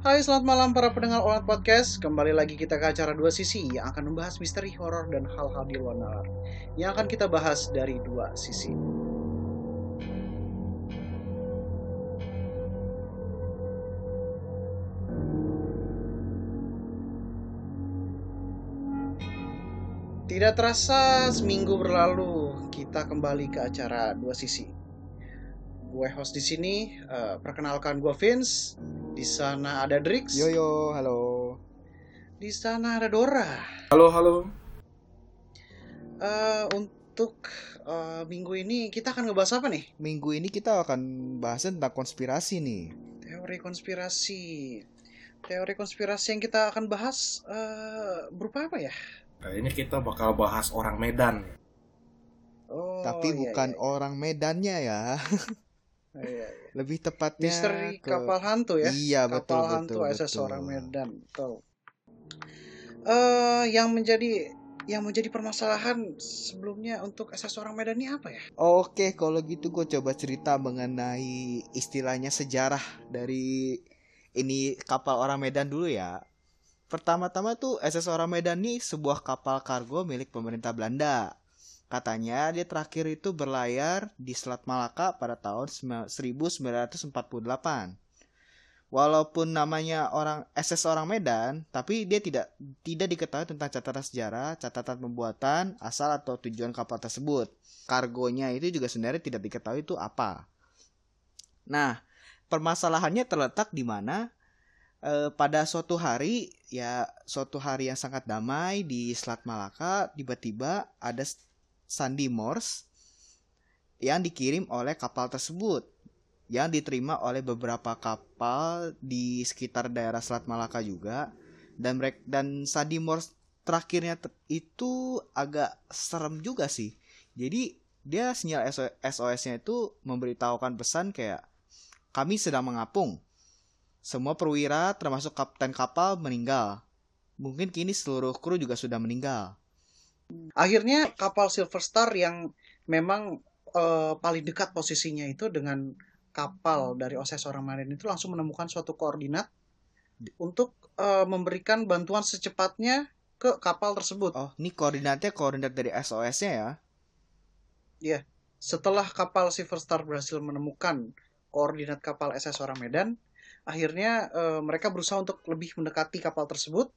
Hai selamat malam para pendengar Olat Podcast. Kembali lagi kita ke acara dua sisi Yang akan membahas misteri horor dan hal-hal di luar nalar. Yang akan kita bahas dari dua sisi. Tidak terasa seminggu berlalu kita kembali ke acara dua sisi. Gue host di sini, eh, perkenalkan gue Vince. Di sana ada Drix. Yo yo, halo. Di sana ada Dora. Halo, halo. Eh, untuk eh, minggu ini kita akan ngebahas apa nih? Minggu ini kita akan bahas tentang konspirasi nih. Teori konspirasi. Teori konspirasi yang kita akan bahas eh, berupa apa ya? Nah, ini kita bakal bahas orang Medan. Oh, Tapi iya, bukan iya, orang Medannya ya. iya, iya. Lebih tepatnya Misteri ke- kapal hantu ya? Iya, betul kapal hantu betul. SS betul. orang Medan. Betul. Eh, yang menjadi yang menjadi permasalahan sebelumnya untuk SS orang Medan ini apa ya? Oke, kalau gitu gue coba cerita mengenai istilahnya sejarah dari ini kapal orang Medan dulu ya. Pertama-tama tuh SS orang Medan nih sebuah kapal kargo milik pemerintah Belanda. Katanya dia terakhir itu berlayar di Selat Malaka pada tahun 1948. Walaupun namanya orang SS orang Medan, tapi dia tidak tidak diketahui tentang catatan sejarah, catatan pembuatan, asal atau tujuan kapal tersebut. Kargonya itu juga sebenarnya tidak diketahui itu apa. Nah, permasalahannya terletak di mana eh, pada suatu hari ya suatu hari yang sangat damai di Selat Malaka tiba-tiba ada sandi Morse yang dikirim oleh kapal tersebut yang diterima oleh beberapa kapal di sekitar daerah Selat Malaka juga dan mereka dan sandi Morse terakhirnya te- itu agak serem juga sih jadi dia sinyal SOS-nya itu memberitahukan pesan kayak kami sedang mengapung semua perwira termasuk kapten kapal meninggal. Mungkin kini seluruh kru juga sudah meninggal. Akhirnya kapal Silver Star yang memang eh, paling dekat posisinya itu dengan kapal dari OSS orang Medan itu langsung menemukan suatu koordinat untuk eh, memberikan bantuan secepatnya ke kapal tersebut. Oh, ini koordinatnya koordinat dari SOS-nya ya. Setelah kapal Silver Star berhasil menemukan koordinat kapal SS orang Medan, akhirnya eh, mereka berusaha untuk lebih mendekati kapal tersebut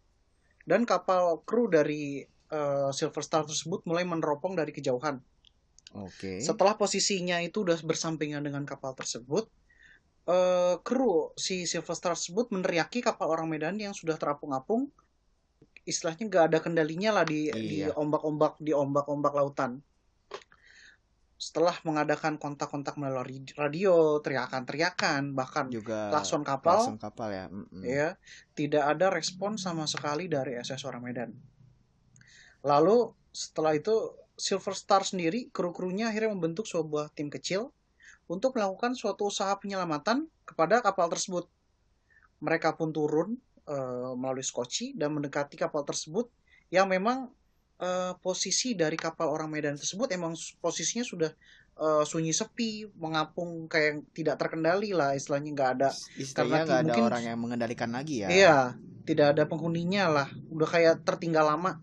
dan kapal kru dari eh, Silver Star tersebut mulai meneropong dari kejauhan. Oke. Setelah posisinya itu udah bersampingan dengan kapal tersebut, eh, kru si Silver Star tersebut meneriaki kapal orang Medan yang sudah terapung-apung, istilahnya nggak ada kendalinya lah di di Iya. ombak-ombak di ombak-ombak lautan. Setelah mengadakan kontak-kontak melalui radio, teriakan-teriakan, bahkan Juga klakson kapal, klakson kapal ya. mm-mm. ya tidak ada respon sama sekali dari SS orang Medan. Lalu setelah itu Silver Star sendiri kru-krunya akhirnya membentuk sebuah tim kecil untuk melakukan suatu usaha penyelamatan kepada kapal tersebut. Mereka pun turun eh, melalui skoci dan mendekati kapal tersebut yang memang eh, posisi dari kapal orang Medan tersebut emang posisinya sudah eh, sunyi sepi, mengapung kayak tidak terkendali lah istilahnya nggak ada Istilahnya Karena nggak ada mungkin- orang yang mengendalikan lagi ya. Iya, tidak ada penghuninya lah. Udah kayak tertinggal lama.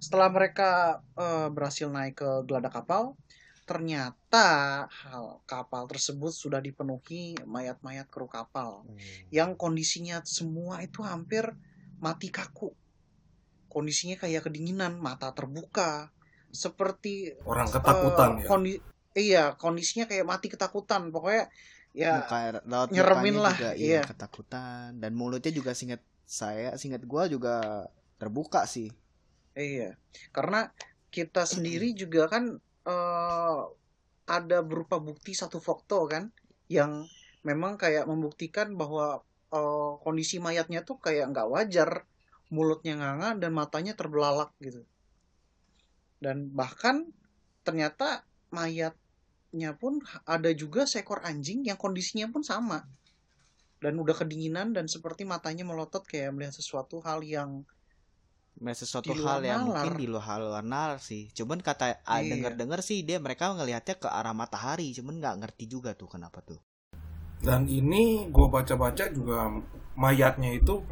Setelah mereka eh, berhasil naik ke geladak kapal, ternyata hal kapal tersebut sudah dipenuhi mayat-mayat kru kapal Hmm. yang kondisinya semua itu hampir mati kaku. Kondisinya kayak kedinginan, mata terbuka, seperti Orang ketakutan ya. kondi- iya, kondisinya kayak mati ketakutan. Pokoknya ya Muka laut nyeremin lah, juga iya. iya ketakutan dan mulutnya juga singkat saya singkat gua juga terbuka sih. Iya, karena kita sendiri juga kan eh, ada berupa bukti satu foto kan, yang memang kayak membuktikan bahwa eh, kondisi mayatnya tuh kayak nggak wajar, mulutnya nganga dan matanya terbelalak gitu. Dan bahkan ternyata mayatnya pun ada juga seekor anjing yang kondisinya pun sama. Dan udah kedinginan dan seperti matanya melotot kayak melihat sesuatu hal yang sesuatu hal yang nalar. mungkin di luar luar nalar sih. Cuman kata ah, Iya. denger-denger sih dia mereka ngelihatnya ke arah matahari, cuman nggak ngerti juga tuh kenapa tuh. Dan ini gue baca-baca juga mayatnya itu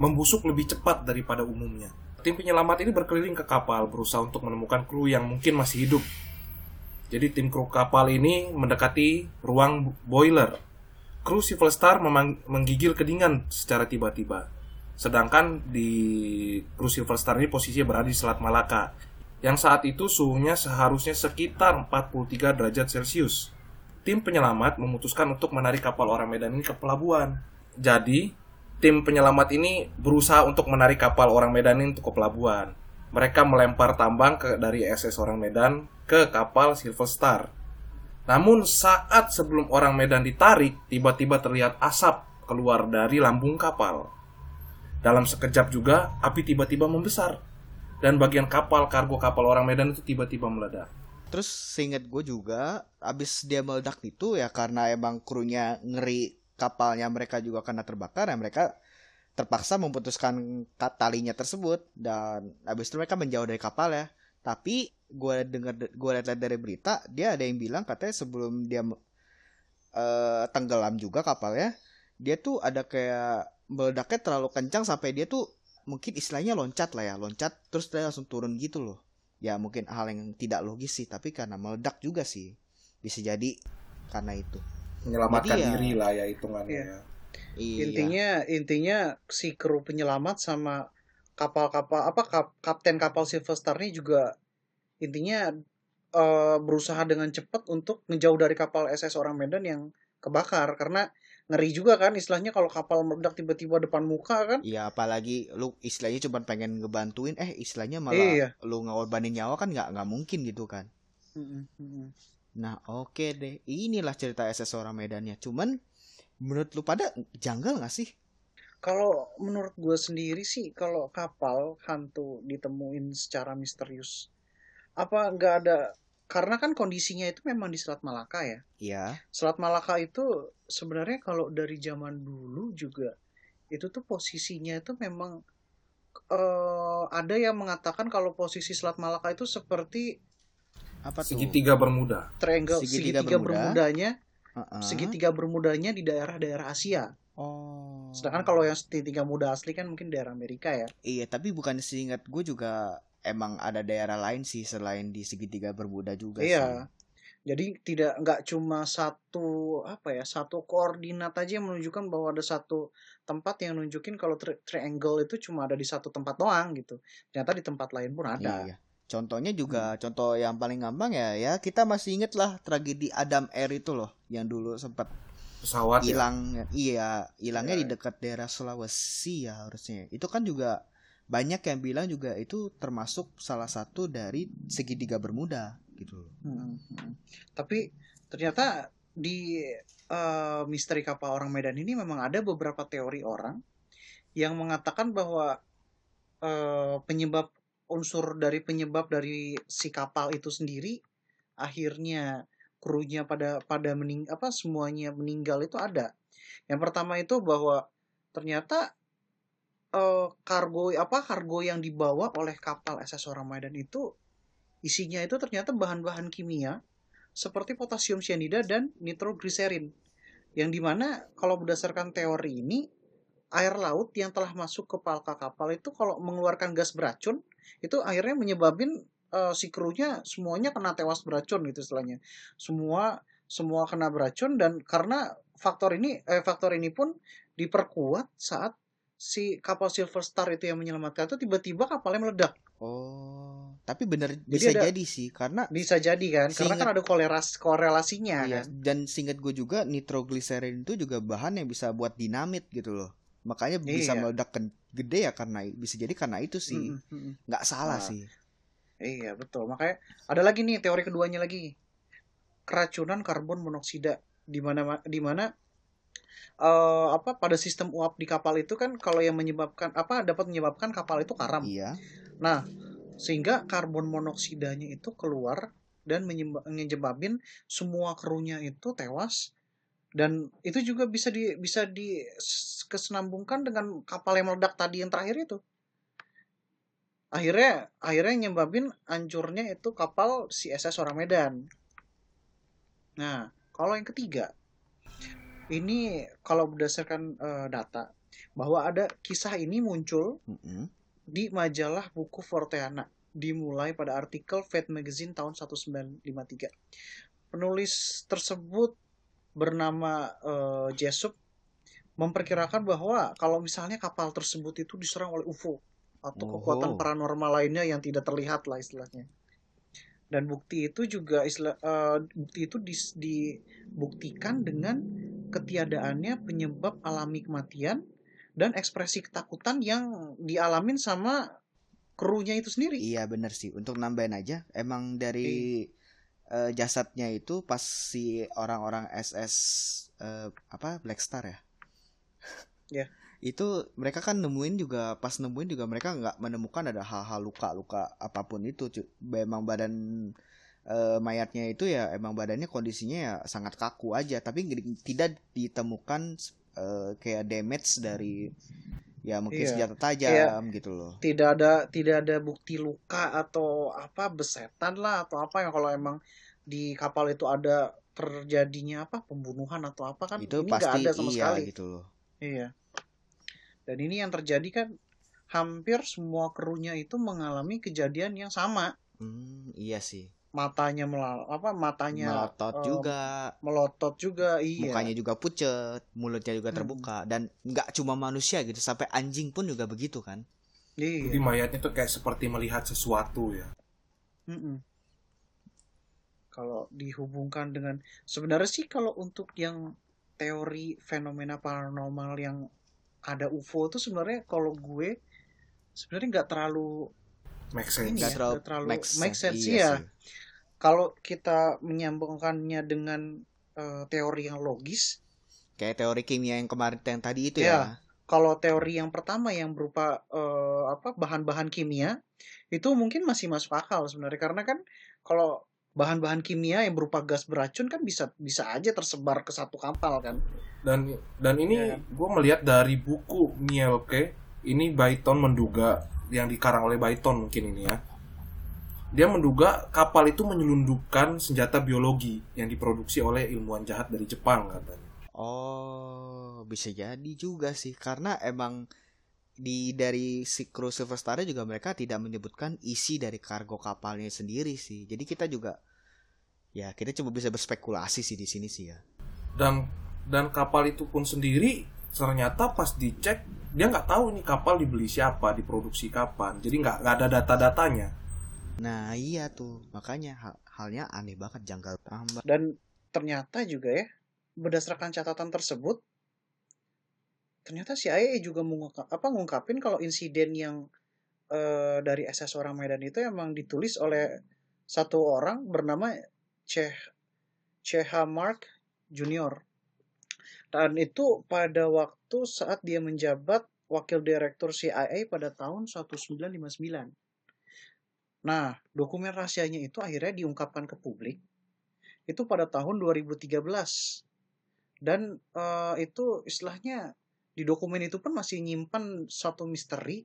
membusuk lebih cepat daripada umumnya. Tim penyelamat ini berkeliling ke kapal berusaha untuk menemukan kru yang mungkin masih hidup. Jadi tim kru kapal ini mendekati ruang boiler. Kru Civil Star memang- menggigil kedinginan secara tiba-tiba. Sedangkan di kru Silver Star ini posisinya berada di Selat Malaka. Yang saat itu suhunya seharusnya sekitar 43 derajat Celcius. Tim penyelamat memutuskan untuk menarik kapal orang Medan ini ke pelabuhan. Jadi, tim penyelamat ini berusaha untuk menarik kapal orang Medan ini untuk ke pelabuhan. Mereka melempar tambang ke, dari SS orang Medan ke kapal Silver Star. Namun saat sebelum orang Medan ditarik, tiba-tiba terlihat asap keluar dari lambung kapal. Dalam sekejap juga, api tiba-tiba membesar. Dan bagian kapal kargo kapal orang Medan itu tiba-tiba meledak. Terus seingat gue juga abis dia meledak itu ya karena emang krunya ngeri kapalnya mereka juga kena terbakar ya mereka terpaksa memutuskan ka- talinya tersebut dan abis itu mereka menjauh dari kapal ya. Tapi gue dengar gue lihat dari berita dia ada yang bilang katanya sebelum dia eh, tenggelam juga kapalnya dia tuh ada kayak meledaknya terlalu kencang sampai dia tuh mungkin istilahnya loncat lah ya loncat terus dia langsung turun gitu loh ya mungkin hal yang tidak logis sih tapi karena meledak juga sih bisa jadi karena itu Menyelamatkan Jadi ya- diri lah ya hitungannya. Iya. ya. iya Intinya intinya si kru penyelamat sama kapal-kapal apa kap- kapten kapal Silver Star ini juga intinya eh, berusaha dengan cepat untuk ngejauh dari kapal SS orang Medan yang kebakar karena ngeri juga kan istilahnya kalau kapal meledak tiba-tiba depan muka kan Iya apalagi lu istilahnya cuma pengen ngebantuin eh istilahnya malah Iya. lu ngorbanin nyawa kan nggak nggak mungkin gitu kan Mm-mm, mm-mm. nah oke deh inilah cerita SS orang Medannya cuman menurut lu pada janggal nggak sih Kalau menurut gue sendiri sih, kalau kapal hantu ditemuin secara misterius, apa nggak ada? Karena kan kondisinya itu memang di Selat Malaka ya. Iya Selat Malaka itu sebenarnya kalau dari zaman dulu juga itu tuh posisinya itu memang eh, ada yang mengatakan kalau posisi Selat Malaka itu seperti apa tuh Segitiga Bermuda. triangle Segitiga segitiga, Bermuda. bermudanya, Heeh. segitiga bermudanya di daerah-daerah Asia. oh Sedangkan kalau yang segitiga muda asli kan mungkin daerah Amerika ya. Iya, tapi bukan seingat gue juga emang ada daerah lain sih selain di segitiga bermuda juga Iya. sih. Jadi tidak nggak cuma satu apa ya satu koordinat aja yang menunjukkan bahwa ada satu tempat yang nunjukin kalau tri- triangle itu cuma ada di satu tempat doang gitu. Ternyata di tempat lain pun ada. Iya. Contohnya juga Hmm. contoh yang paling gampang ya ya kita masih inget lah tragedi Adam Air itu loh yang dulu sempat Pesawat ya. hilang iya hilangnya Iya. di dekat daerah Sulawesi ya harusnya. Itu kan juga banyak yang bilang juga itu termasuk salah satu dari segitiga bermuda gitu loh. Hmm, hmm. Tapi ternyata di eh, misteri kapal orang Medan ini memang ada beberapa teori orang yang mengatakan bahwa eh, penyebab unsur dari penyebab dari si kapal itu sendiri akhirnya krunya pada pada mening apa semuanya meninggal itu ada. Yang pertama itu bahwa ternyata eh, kargo apa kargo yang dibawa oleh kapal SS Medan itu isinya itu ternyata bahan-bahan kimia seperti potasium cyanida dan nitrogliserin. Yang di mana kalau berdasarkan teori ini air laut yang telah masuk ke palka kapal itu kalau mengeluarkan gas beracun itu akhirnya menyebabin eh, si krunya semuanya kena tewas beracun gitu istilahnya. Semua semua kena beracun dan karena faktor ini eh, faktor ini pun diperkuat saat si kapal Silver Star itu yang menyelamatkan itu tiba-tiba kapalnya meledak. Oh, tapi bener bisa ada- jadi sih karena Bisa jadi kan karena kan ada koleras korelasinya Iya, kan. dan singkat gue juga nitrogliserin itu juga bahan yang bisa buat dinamit gitu loh. Makanya bisa Iya. meledak ken- gede ya karena bisa jadi karena itu sih. Mm, mm, mm. Nggak salah Nah. sih. Iya betul. Makanya ada lagi nih teori keduanya lagi. Keracunan karbon monoksida di mana di mana eh, apa pada sistem uap di kapal itu kan kalau yang menyebabkan apa dapat menyebabkan kapal itu karam. Iya. Nah, sehingga karbon monoksidanya itu keluar dan menyeba- menyebabin semua krunya itu tewas dan itu juga bisa di bisa di kesenambungkan dengan kapal yang meledak tadi yang terakhir itu. Akhirnya akhirnya nyebabin hancurnya itu kapal si SS Orang Medan. Nah, kalau yang ketiga ini kalau berdasarkan eh, data bahwa ada kisah ini muncul Mm-mm. di majalah buku Forteana dimulai pada artikel Fate Magazine tahun 1953. Penulis tersebut bernama eh, Jesup memperkirakan bahwa kalau misalnya kapal tersebut itu diserang oleh UFO atau Oh. kekuatan paranormal lainnya yang tidak terlihat lah istilahnya. Dan bukti itu juga istilah eh, bukti itu dis- dibuktikan dengan ketiadaannya penyebab alami kematian dan ekspresi ketakutan yang dialamin sama krunya itu sendiri. Iya bener sih. Untuk nambahin aja, emang dari eh, jasadnya itu pas si orang-orang SS eh, apa Black Star ya? Ya. Itu mereka kan nemuin juga pas nemuin juga mereka nggak menemukan ada hal-hal luka-luka apa pun itu. cu- Emang badan eh, mayatnya itu ya emang badannya kondisinya ya sangat kaku aja. Tapi tidak ditemukan eh, kayak damage dari ya mungkin Iya. senjata tajam gitu loh. Tidak ada tidak ada bukti luka atau apa besetan lah atau apa yang kalau emang di kapal itu ada terjadinya apa pembunuhan atau apa kan itu ini pasti ada sama iya sekali. gitu loh. Iya. Dan ini yang terjadi kan hampir semua krunya itu mengalami kejadian yang sama. Hmm, iya sih. Matanya melal apa matanya Melotot eh, juga, melotot juga iya. mukanya juga pucet, mulutnya juga Mm. terbuka dan nggak cuma manusia gitu, sampai anjing pun juga begitu kan. Iya. Jadi mayatnya tuh kayak seperti melihat sesuatu ya. Mm-mm. Kalau dihubungkan dengan sebenarnya sih kalau untuk yang teori fenomena paranormal yang ada UFO itu sebenarnya kalau gue sebenarnya nggak terlalu Make sense. Ini ya, terlalu, terlalu make make sense, sense, iya iya. sih. kalau kita menyambungkannya dengan eh, teori yang logis. Kayak teori kimia yang kemarin yang tadi itu Iya. ya. Kalau teori yang pertama yang berupa eh, apa bahan-bahan kimia itu mungkin masih masuk akal sebenarnya karena kan kalau bahan-bahan kimia yang berupa gas beracun kan bisa bisa aja tersebar ke satu kapal kan. Dan dan ini Iya. gue melihat dari buku Mielke, ini Baiton menduga yang dikarang oleh Baiton mungkin ini ya. Dia menduga kapal itu menyelundupkan senjata biologi yang diproduksi oleh ilmuwan jahat dari Jepang katanya. Oh, bisa jadi juga sih karena emang di dari si kru Silver Star juga mereka tidak menyebutkan isi dari kargo kapalnya sendiri sih. Jadi kita juga ya kita coba bisa berspekulasi sih di sini sih ya. Dan dan kapal itu pun sendiri ternyata pas dicek dia nggak tahu ini kapal dibeli siapa, diproduksi kapan. Jadi nggak nggak ada data-datanya. Nah iya tuh makanya hal- halnya aneh banget janggal tambah. Dan ternyata juga ya berdasarkan catatan tersebut ternyata CIA juga mengungkap, apa ngungkapin kalau insiden yang eh, dari SS orang Medan itu emang ditulis oleh satu orang bernama Ceh CH Mark Junior. Dan itu pada waktu saat dia menjabat wakil direktur CIA pada tahun 1959. Nah, dokumen rahasianya itu akhirnya diungkapkan ke publik itu pada tahun 2013. Dan eh, itu istilahnya di dokumen itu pun masih nyimpan satu misteri.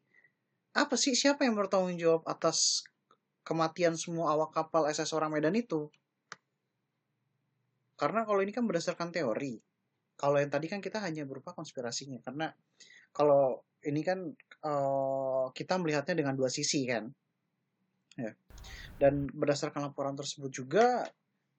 Apa sih siapa yang bertanggung jawab atas kematian semua awak kapal SS orang Medan itu? Karena kalau ini kan berdasarkan teori. Kalau yang tadi kan kita hanya berupa konspirasinya. Karena kalau ini kan eh, kita melihatnya dengan dua sisi kan. Ya. Dan berdasarkan laporan tersebut juga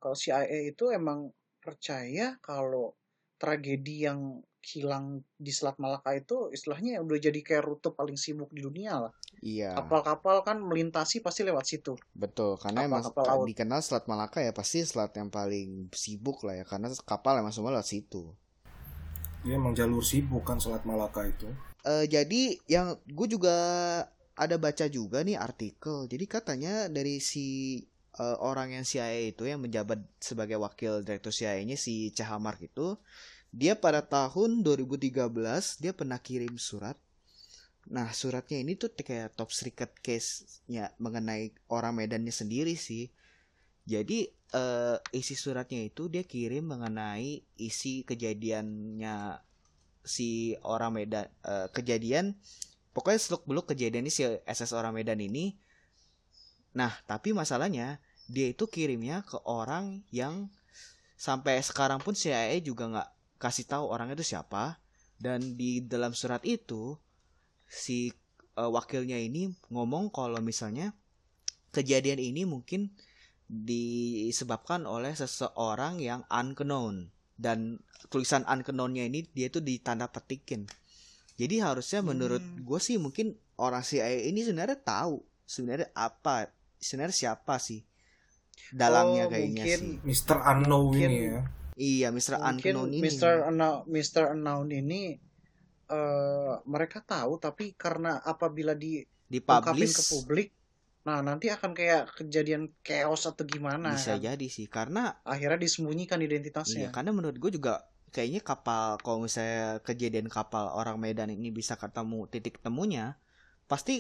kalau CIA itu emang percaya kalau tragedi yang hilang di Selat Malaka itu istilahnya udah jadi kayak rute paling sibuk di dunia lah. Iya Kapal-kapal kan melintasi pasti lewat situ. betul karena emang Kapal-kapal laut. dikenal Selat Malaka ya pasti selat yang paling sibuk lah ya karena kapal emang semua lewat situ. Dia emang jalur sibuk kan Selat Malaka itu. Eh, jadi yang gue juga ada baca juga nih artikel. Jadi katanya dari si eh, orang yang CIA itu yang menjabat sebagai wakil direktur CIA-nya si Cahamar itu, dia pada tahun 2013 dia pernah kirim surat. Nah suratnya ini tuh kayak top secret case-nya mengenai orang Medannya sendiri sih. Jadi eh, isi suratnya itu dia kirim mengenai isi kejadiannya si orang Medan eh, kejadian pokoknya seluk beluk kejadian si SS orang Medan ini. Nah tapi masalahnya dia itu kirimnya ke orang yang sampai sekarang pun CIA juga nggak kasih tahu orangnya itu siapa. Dan di dalam surat itu si eh, wakilnya ini ngomong kalau misalnya kejadian ini mungkin disebabkan oleh seseorang yang unknown dan tulisan unknownnya ini dia tuh ditanda petikin jadi harusnya menurut Hmm. gue sih mungkin orang CIA ini sebenarnya tahu sebenarnya apa sebenarnya siapa sih dalangnya Oh, kayaknya mungkin sih Mr. Unknown Mungkin- ini ya. iya Mr. mungkin Unknown ini Mr. Unknown, Mr. Unknown ini eh mereka tahu tapi karena apabila diungkapin dipublish ke publik nah nanti akan kayak kejadian chaos atau gimana bisa kan jadi sih karena akhirnya disembunyikan Iya, identitasnya karena menurut gue juga kayaknya kapal kalau misalnya kejadian kapal orang Medan ini bisa ketemu titik temunya, pasti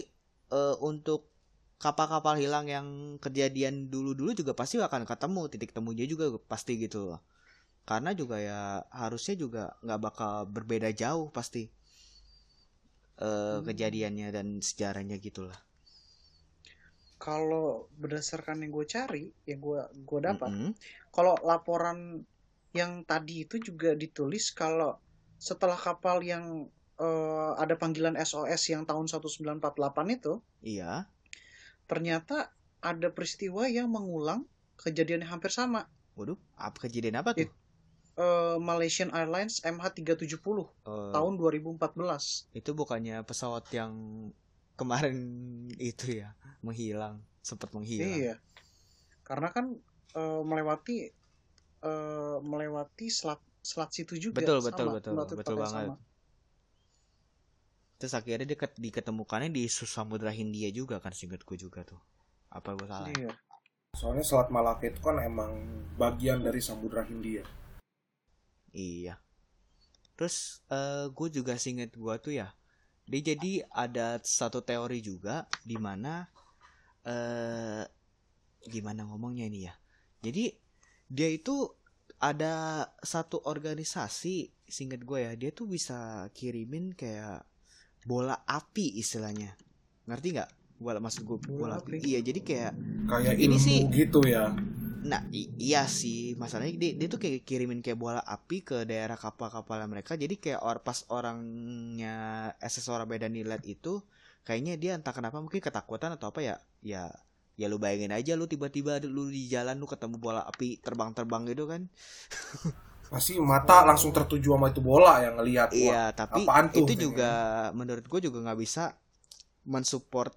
eh, untuk kapal-kapal hilang yang kejadian dulu-dulu juga pasti akan ketemu titik temunya juga pasti gitu loh. Karena juga ya harusnya juga nggak bakal berbeda jauh pasti eh, Hmm. kejadiannya dan sejarahnya gitulah. Kalau berdasarkan yang gue cari yang gue gue dapat Mm-mm. kalau laporan yang tadi itu juga ditulis kalau setelah kapal yang eh, ada panggilan SOS yang tahun 1948 itu Iya. ternyata ada peristiwa yang mengulang kejadian yang hampir sama Waduh, apa kejadian apa tuh? It- Eh, Malaysian Airlines MH370 Eh, tahun 2014 Itu bukannya pesawat yang kemarin itu ya menghilang, sempat menghilang. Iya. Karena kan eh, melewati eh, melewati selat selat situ juga. Betul, betul, sama, betul, betul yang banget. sama. Terus akhirnya dia ket- diketemukannya di Samudra Hindia juga kan singkatku juga tuh. Apa gue salah? ya? Iya. Soalnya Selat Malaka itu kan emang bagian dari Samudra Hindia. Iya. Terus eh gue juga singkat gue tuh ya. Dia jadi ada satu teori juga di mana eh gimana ngomongnya ini ya. Jadi dia itu ada satu organisasi singkat gue ya. Dia tuh bisa kirimin kayak bola api istilahnya. Ngerti nggak? Bola maksud gue bola, Bola api. api. Iya, jadi kayak Kayak Ini ilmu sih- gitu ya. Nah i- iya sih. Masalahnya dia, dia tuh kayak kirimin kayak bola api ke daerah kapal-kapal mereka. Jadi kayak or, pas orangnya orang beda nilat itu kayaknya dia entah kenapa mungkin ketakutan atau apa ya ya ya lu bayangin aja lu tiba-tiba lu di jalan lu ketemu bola api terbang-terbang gitu kan. Pasti mata langsung tertuju sama itu bola yang ngelihat. Wah, iya tapi apaan tuh? itu juga menurut gue juga nggak bisa mensupport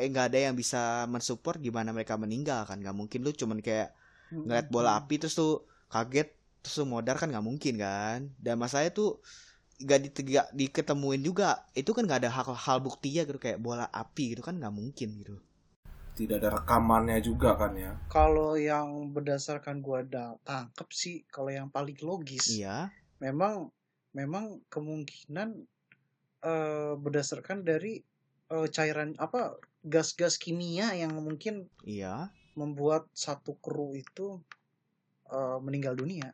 eh nggak ada yang bisa mensupport gimana mereka meninggal kan. Nggak mungkin lu cuman kayak ngeliat bola api terus tuh kaget terus tuh modar kan nggak mungkin kan. Dan masalahnya tuh gak, di, gak diketemuin juga. Itu kan nggak ada hal, hal buktinya gitu kayak bola api gitu kan nggak mungkin gitu. Tidak ada rekamannya juga kan ya. Kalau yang berdasarkan gua da- tangkep sih, kalau yang paling logis, iya. memang memang kemungkinan eh, berdasarkan dari eh, cairan apa gas-gas kimia yang mungkin iya membuat satu kru itu eh, meninggal dunia.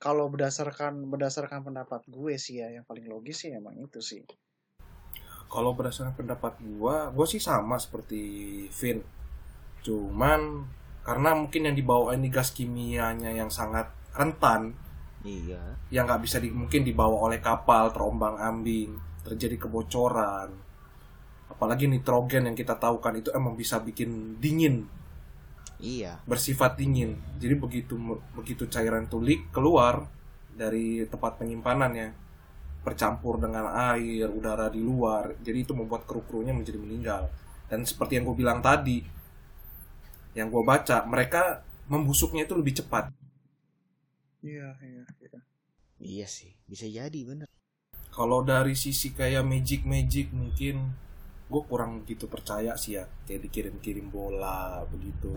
Kalau berdasarkan berdasarkan pendapat gue sih ya yang paling logis sih emang itu sih. Kalau berdasarkan pendapat gua, gua sih sama seperti Vin. Cuman karena mungkin yang dibawa ini gas kimianya yang sangat rentan, iya yang nggak bisa di, mungkin dibawa oleh kapal terombang ambing, terjadi kebocoran. Apalagi nitrogen yang kita tahu kan itu emang bisa bikin dingin, iya bersifat dingin. Jadi begitu begitu cairan tulik keluar dari tempat penyimpanannya, bercampur dengan air, udara di luar, jadi itu membuat kru-krunya menjadi meninggal. Dan seperti yang gue bilang tadi, yang gue baca, mereka membusuknya itu lebih cepat. Iya, iya, iya. iya sih bisa jadi bener Kalau dari sisi kayak magic magic mungkin gue kurang begitu percaya sih ya, kayak dikirim-kirim bola begitu.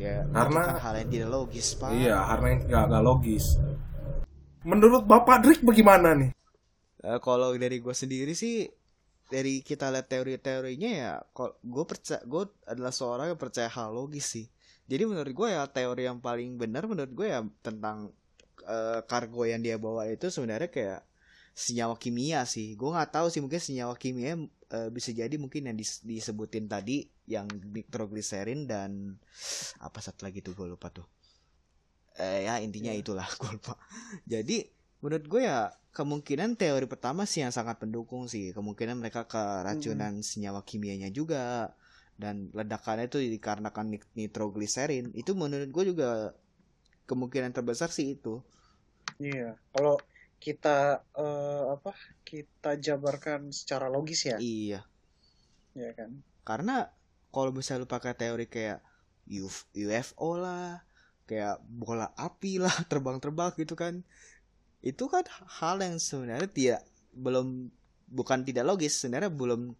ya Karena- kan hal yang tidak logis pak Iya, karena yang nggak nggak logis. Menurut Bapak Drik bagaimana nih? Eh, kalau dari gue sendiri sih dari kita lihat teori-teorinya ya kalau gue percaya gue adalah seorang yang percaya hal logis sih jadi menurut gue ya teori yang paling benar menurut gue ya tentang eh, kargo yang dia bawa itu sebenarnya kayak senyawa kimia sih gue nggak tahu sih mungkin senyawa kimia eh, bisa jadi mungkin yang dis- disebutin tadi yang nitrogliserin dan apa satu lagi tuh gue lupa tuh. Eh ya intinya Iya. itulah gue lupa. Jadi menurut gue ya kemungkinan teori pertama sih yang sangat pendukung sih. Kemungkinan mereka keracunan senyawa kimianya juga dan ledakannya itu dikarenakan nit- nitrogliserin. Itu menurut gue juga kemungkinan terbesar sih itu. Iya, kalau kita eh, apa? Kita jabarkan secara logis ya, iya ya kan? karena kalau misalnya lu pakai teori kayak UF UFO lah kayak bola api lah terbang-terbang gitu kan itu kan hal yang sebenarnya tidak belum bukan tidak logis sebenarnya belum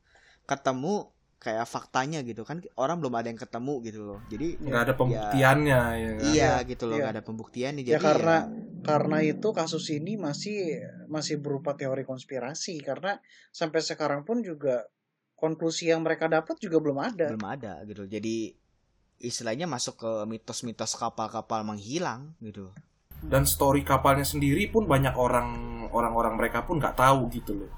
ketemu kayak faktanya gitu kan orang belum ada yang ketemu gitu loh jadi nggak ada pembuktiannya ya kan? iya gitu loh Iya. nggak ada pembuktiannya Ya jadi karena karena itu kasus ini masih masih berupa teori konspirasi. Karena sampai sekarang pun juga konklusi yang mereka dapat juga belum ada. belum ada gitu. Jadi istilahnya masuk ke mitos-mitos kapal-kapal menghilang gitu. Dan story kapalnya sendiri pun banyak orang orang-orang mereka pun nggak tahu gitu loh.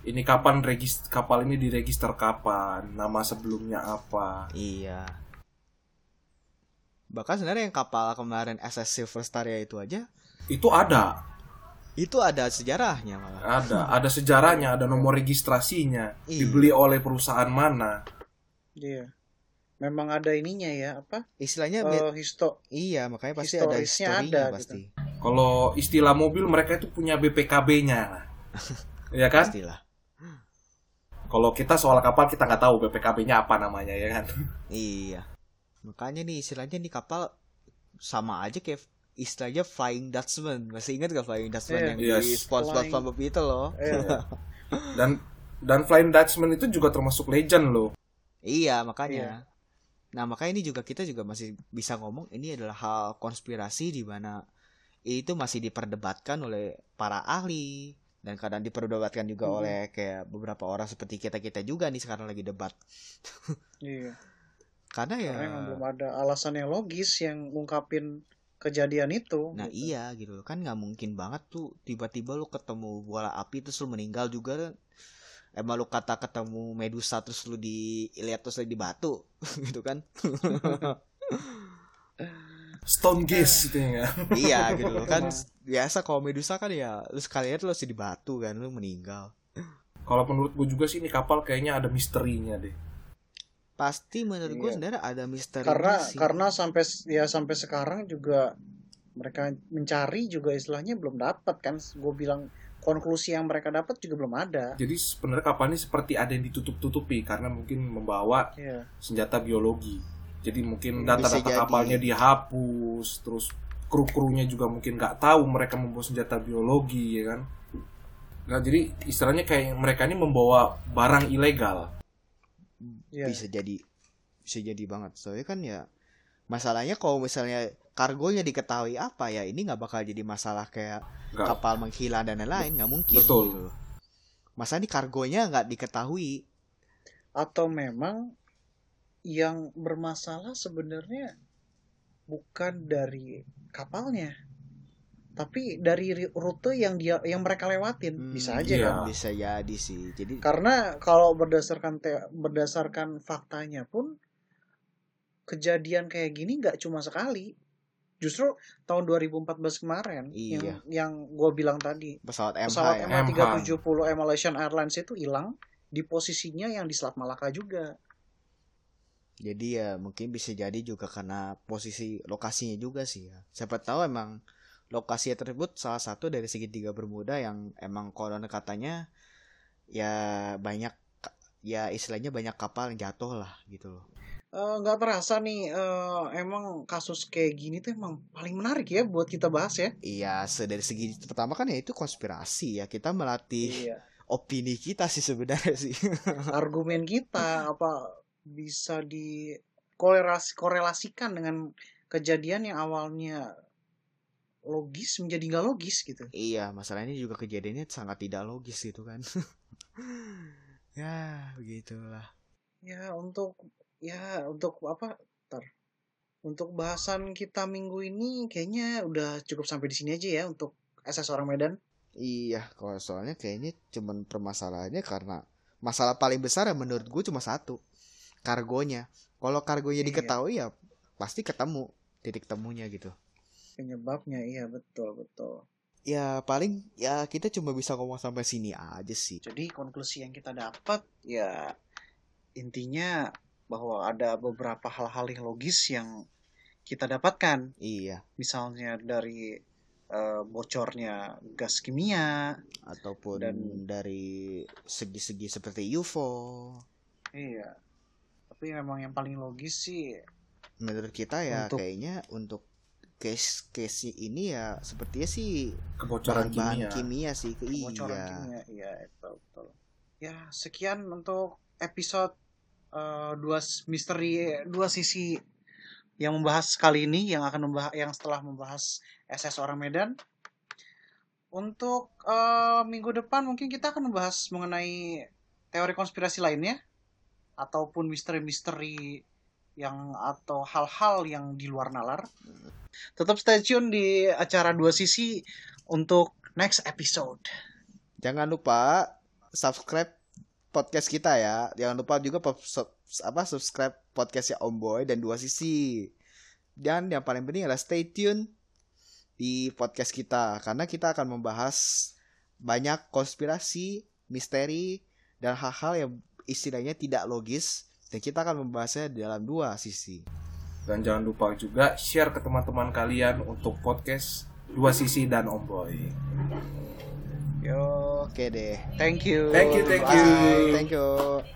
Ini kapan regis kapal ini diregister kapan? Nama sebelumnya apa? Iya. Bahkan sebenarnya yang kapal kemarin SS Silver Star ya itu aja itu ada itu ada sejarahnya malah. ada ada sejarahnya ada nomor registrasinya Iya. dibeli oleh perusahaan mana Iya. Memang ada ininya ya apa? Istilahnya be- histo iya makanya pasti ada historisnya historinya ada, gitu. pasti. kalau istilah mobil mereka itu punya BPKB-nya ya kan Pastilah. kalau kita soal kapal kita nggak tahu BPKB-nya apa namanya ya kan Iya. Makanya nih istilahnya nih kapal sama aja kayak istilahnya Flying Dutchman. Masih ingat gak Flying Dutchman Iya. yang di Yes. SpongeBob Flying- SpongeBob itu loh? eh, dan dan Flying Dutchman itu juga termasuk legend loh Iya, makanya. Nah, makanya ini juga kita juga masih bisa ngomong ini adalah hal konspirasi di mana itu masih diperdebatkan oleh para ahli dan kadang diperdebatkan juga Mhm. oleh kayak beberapa orang seperti kita-kita juga nih sekarang lagi debat. iya. Karena ya Karena emang belum ada alasan yang logis yang ngungkapin kejadian itu. Nah gitu. iya gitu loh. kan nggak mungkin banget tuh tiba-tiba lu ketemu bola api terus lu meninggal juga. Emang lu kata ketemu Medusa terus lu dilihat terus lagi di batu gitu kan. Stone Gaze itu ya iya gitu loh kan biasa kalau Medusa kan ya lu sekali lihat lu di batu kan lu meninggal. kalau menurut gue juga sih ini kapal kayaknya ada misterinya deh Pasti menurut gue Iya. sebenarnya ada misteri karena sih. karena sampai ya sampai sekarang juga mereka mencari juga istilahnya belum dapat kan. Gue bilang konklusi yang mereka dapat juga belum ada. jadi sebenarnya kapal ini seperti ada yang ditutup-tutupi karena mungkin membawa Iya. senjata biologi jadi mungkin Bisa data-data jadi. kapalnya dihapus terus kru-krunya juga mungkin nggak tahu mereka membawa senjata biologi ya kan nah jadi istilahnya kayak mereka ini membawa barang ilegal Iya. bisa jadi bisa jadi banget soalnya kan ya masalahnya kalau misalnya kargonya diketahui apa ya ini nggak bakal jadi masalah kayak nggak kapal menghilang dan lain-lain nggak mungkin Betul. gitu. masa ini kargonya nggak diketahui Atau memang yang bermasalah sebenarnya bukan dari kapalnya, tapi dari ri- rute yang dia yang mereka lewatin. Hmm, Bisa aja iya. kan. bisa jadi sih jadi Karena kalau berdasarkan te- berdasarkan faktanya pun kejadian kayak gini nggak cuma sekali. Justru tahun 2014 kemarin Iya. yang yang gue bilang tadi pesawat MH pesawat ya MH370 Malaysian Airlines itu hilang di posisinya yang di Selat Malaka juga. jadi ya mungkin bisa jadi juga karena posisi lokasinya juga sih ya siapa tahu emang lokasi tersebut salah satu dari segitiga Bermuda yang emang konon katanya ya banyak ya istilahnya banyak kapal yang jatuh lah gitu loh Eh, nggak terasa nih eh, emang kasus kayak gini tuh emang paling menarik ya buat kita bahas ya. Iya, dari segi pertama kan ya itu konspirasi ya. Kita melatih Iya. opini kita sih sebenarnya sih. Argumen kita apa bisa di korelasi korelasikan dengan kejadian yang awalnya logis menjadi nggak logis gitu. iya, masalahnya juga kejadiannya sangat tidak logis gitu kan. ya, begitulah. Ya untuk ya untuk apa? Ntar. Untuk bahasan kita minggu ini kayaknya udah cukup sampai di sini aja ya untuk SS orang Medan. Iya, kalau soalnya kayaknya cuman permasalahannya karena masalah paling besar ya menurut gue cuma satu. Kargonya. Kalau kargonya Iya. diketahui ya pasti ketemu titik temunya gitu. Penyebabnya iya betul betul. ya paling ya kita cuma bisa ngomong sampai sini aja sih Jadi konklusi yang kita dapat ya intinya bahwa ada beberapa hal-hal yang logis yang kita dapatkan. iya Misalnya dari eh, bocornya gas kimia. ataupun Dan- dari segi-segi seperti UFO Iya. Tapi memang yang paling logis sih menurut kita ya Untuk- kayaknya untuk case case ini ya sepertinya sih Kebocoran bahan-bahan kimia. kimia sih ke bocoran iya kimia. Iya, betul, betul. Ya, sekian untuk episode eh, dua misteri dua sisi yang membahas kali ini yang akan membahas yang setelah membahas SS orang Medan. Untuk eh, minggu depan mungkin kita akan membahas mengenai teori konspirasi lainnya ataupun misteri-misteri yang atau hal-hal yang di luar nalar. Tetap stay tune di acara dua sisi untuk next episode. jangan lupa subscribe podcast kita ya jangan lupa juga apa subscribe podcastnya Om Boy dan dua sisi dan yang paling penting adalah stay tune di podcast kita karena kita akan membahas banyak konspirasi misteri dan hal-hal yang istilahnya tidak logis dan kita akan membahasnya dalam dua sisi Dan jangan lupa juga share ke teman-teman kalian untuk podcast Dua Sisi dan Omboy. Yo, oke deh thank you. Thank you, thank Bye. you. thank you